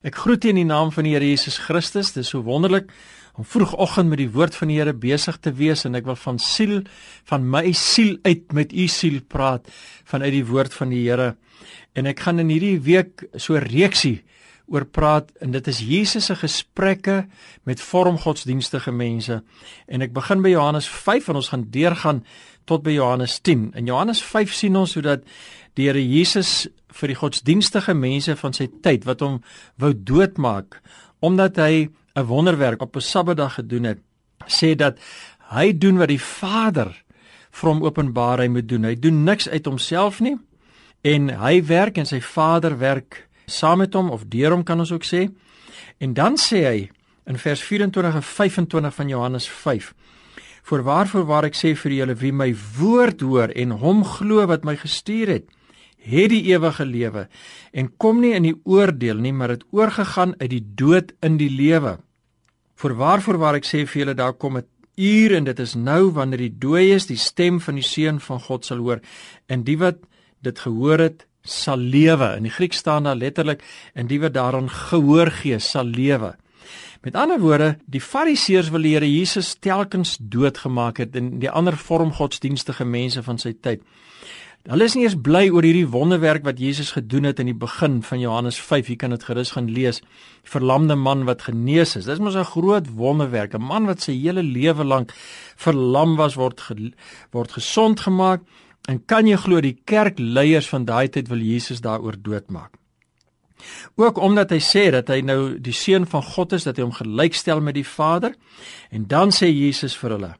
Ek groet in die naam van die Here Jesus Christus. Dit is so wonderlik om vroegoggend met die woord van die Here besig te wees en ek wil van siel van my siel uit met u siel praat vanuit die woord van die Here. En ek gaan in hierdie week so reeksie oor praat en dit is Jesus se gesprekke met vormgodsdienstige mense. En ek begin by Johannes 5 en ons gaan deurgaan tot by Johannes 10. In Johannes 5 sien ons hoe dat die Here Jesus vir die godsdienstige mense van sy tyd wat hom wou doodmaak omdat hy 'n wonderwerk op 'n Sabbatdag gedoen het, sê dat hy doen wat die Vader vir hom openbaar hy moet doen. Hy doen niks uit homself nie en hy werk en sy Vader werk saam met hom of deur hom kan ons ook sê. En dan sê hy in vers 24 en 25 van Johannes 5 Voorwaar voorwaar ek sê vir julle wie my woord hoor en hom glo wat my gestuur het het die ewige lewe en kom nie in die oordeel nie, maar het oorgegaan uit die dood in die lewe. Voorwaar voorwaar ek sê vir julle daar kom 'n uur en dit is nou wanneer die dooies die stem van die seun van God sal hoor en die wat dit gehoor het sal lewe. In die Grieks staan daar letterlik en die wat daaraan gehoor gee sal lewe. Met ander woorde, die Fariseërs wil die Here Jesus telkens doodgemaak het en die ander vormgodsdienstige mense van sy tyd. Hulle is nie eers bly oor hierdie wonderwerk wat Jesus gedoen het in die begin van Johannes 5. Jy kan dit gerus gaan lees. Die verlamde man wat genees is. Dis mos 'n groot wonderwerk. 'n Man wat sy hele lewe lank verlam was word ge, word gesond gemaak. En kan jy glo die kerkleiers van daai tyd wil Jesus daaroor doodmaak? Ook omdat hy sê dat hy nou die seun van God is, dat hy hom gelykstel met die Vader. En dan sê Jesus vir hulle: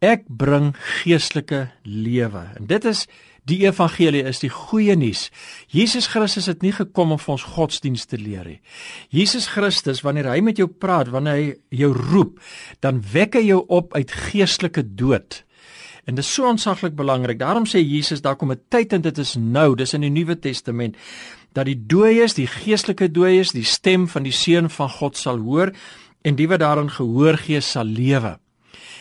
Ek bring geestelike lewe. En dit is Die evangelie is die goeie nuus. Jesus Christus het nie gekom om vir ons godsdienst te leer nie. Jesus Christus, wanneer hy met jou praat, wanneer hy jou roep, dan wek hy jou op uit geestelike dood. En dit is so ontsaglik belangrik. Daarom sê Jesus, daar kom 'n tyd en dit is nou, dis in die Nuwe Testament, dat die dooies, die geestelike dooies, die stem van die seun van God sal hoor en die wat daarin gehoor gee sal lewe.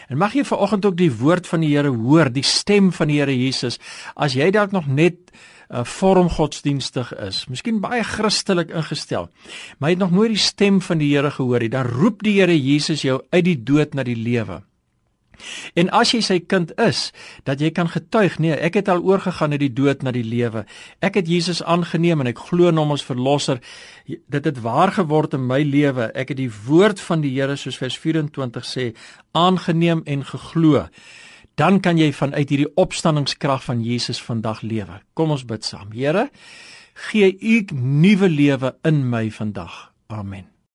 En mag jy vanoggend ook die woord van die Here hoor, die stem van die Here Jesus. As jy dalk nog net 'n uh, vorm godsdienstig is, miskien baie Christelik ingestel, maar jy het nog nooit die stem van die Here gehoor nie, dan roep die Here Jesus jou uit die dood na die lewe. En as jy sy kind is, dat jy kan getuig, nee, ek het al oorgegaan uit die dood na die lewe. Ek het Jesus aangeneem en ek glo in hom as verlosser. Dit het waar geword in my lewe. Ek het die woord van die Here soos vers 24 sê, aangeneem en geglo. Dan kan jy vanuit hierdie opstanningskrag van Jesus vandag lewe. Kom ons bid saam. Here, gee u nuwe lewe in my vandag. Amen.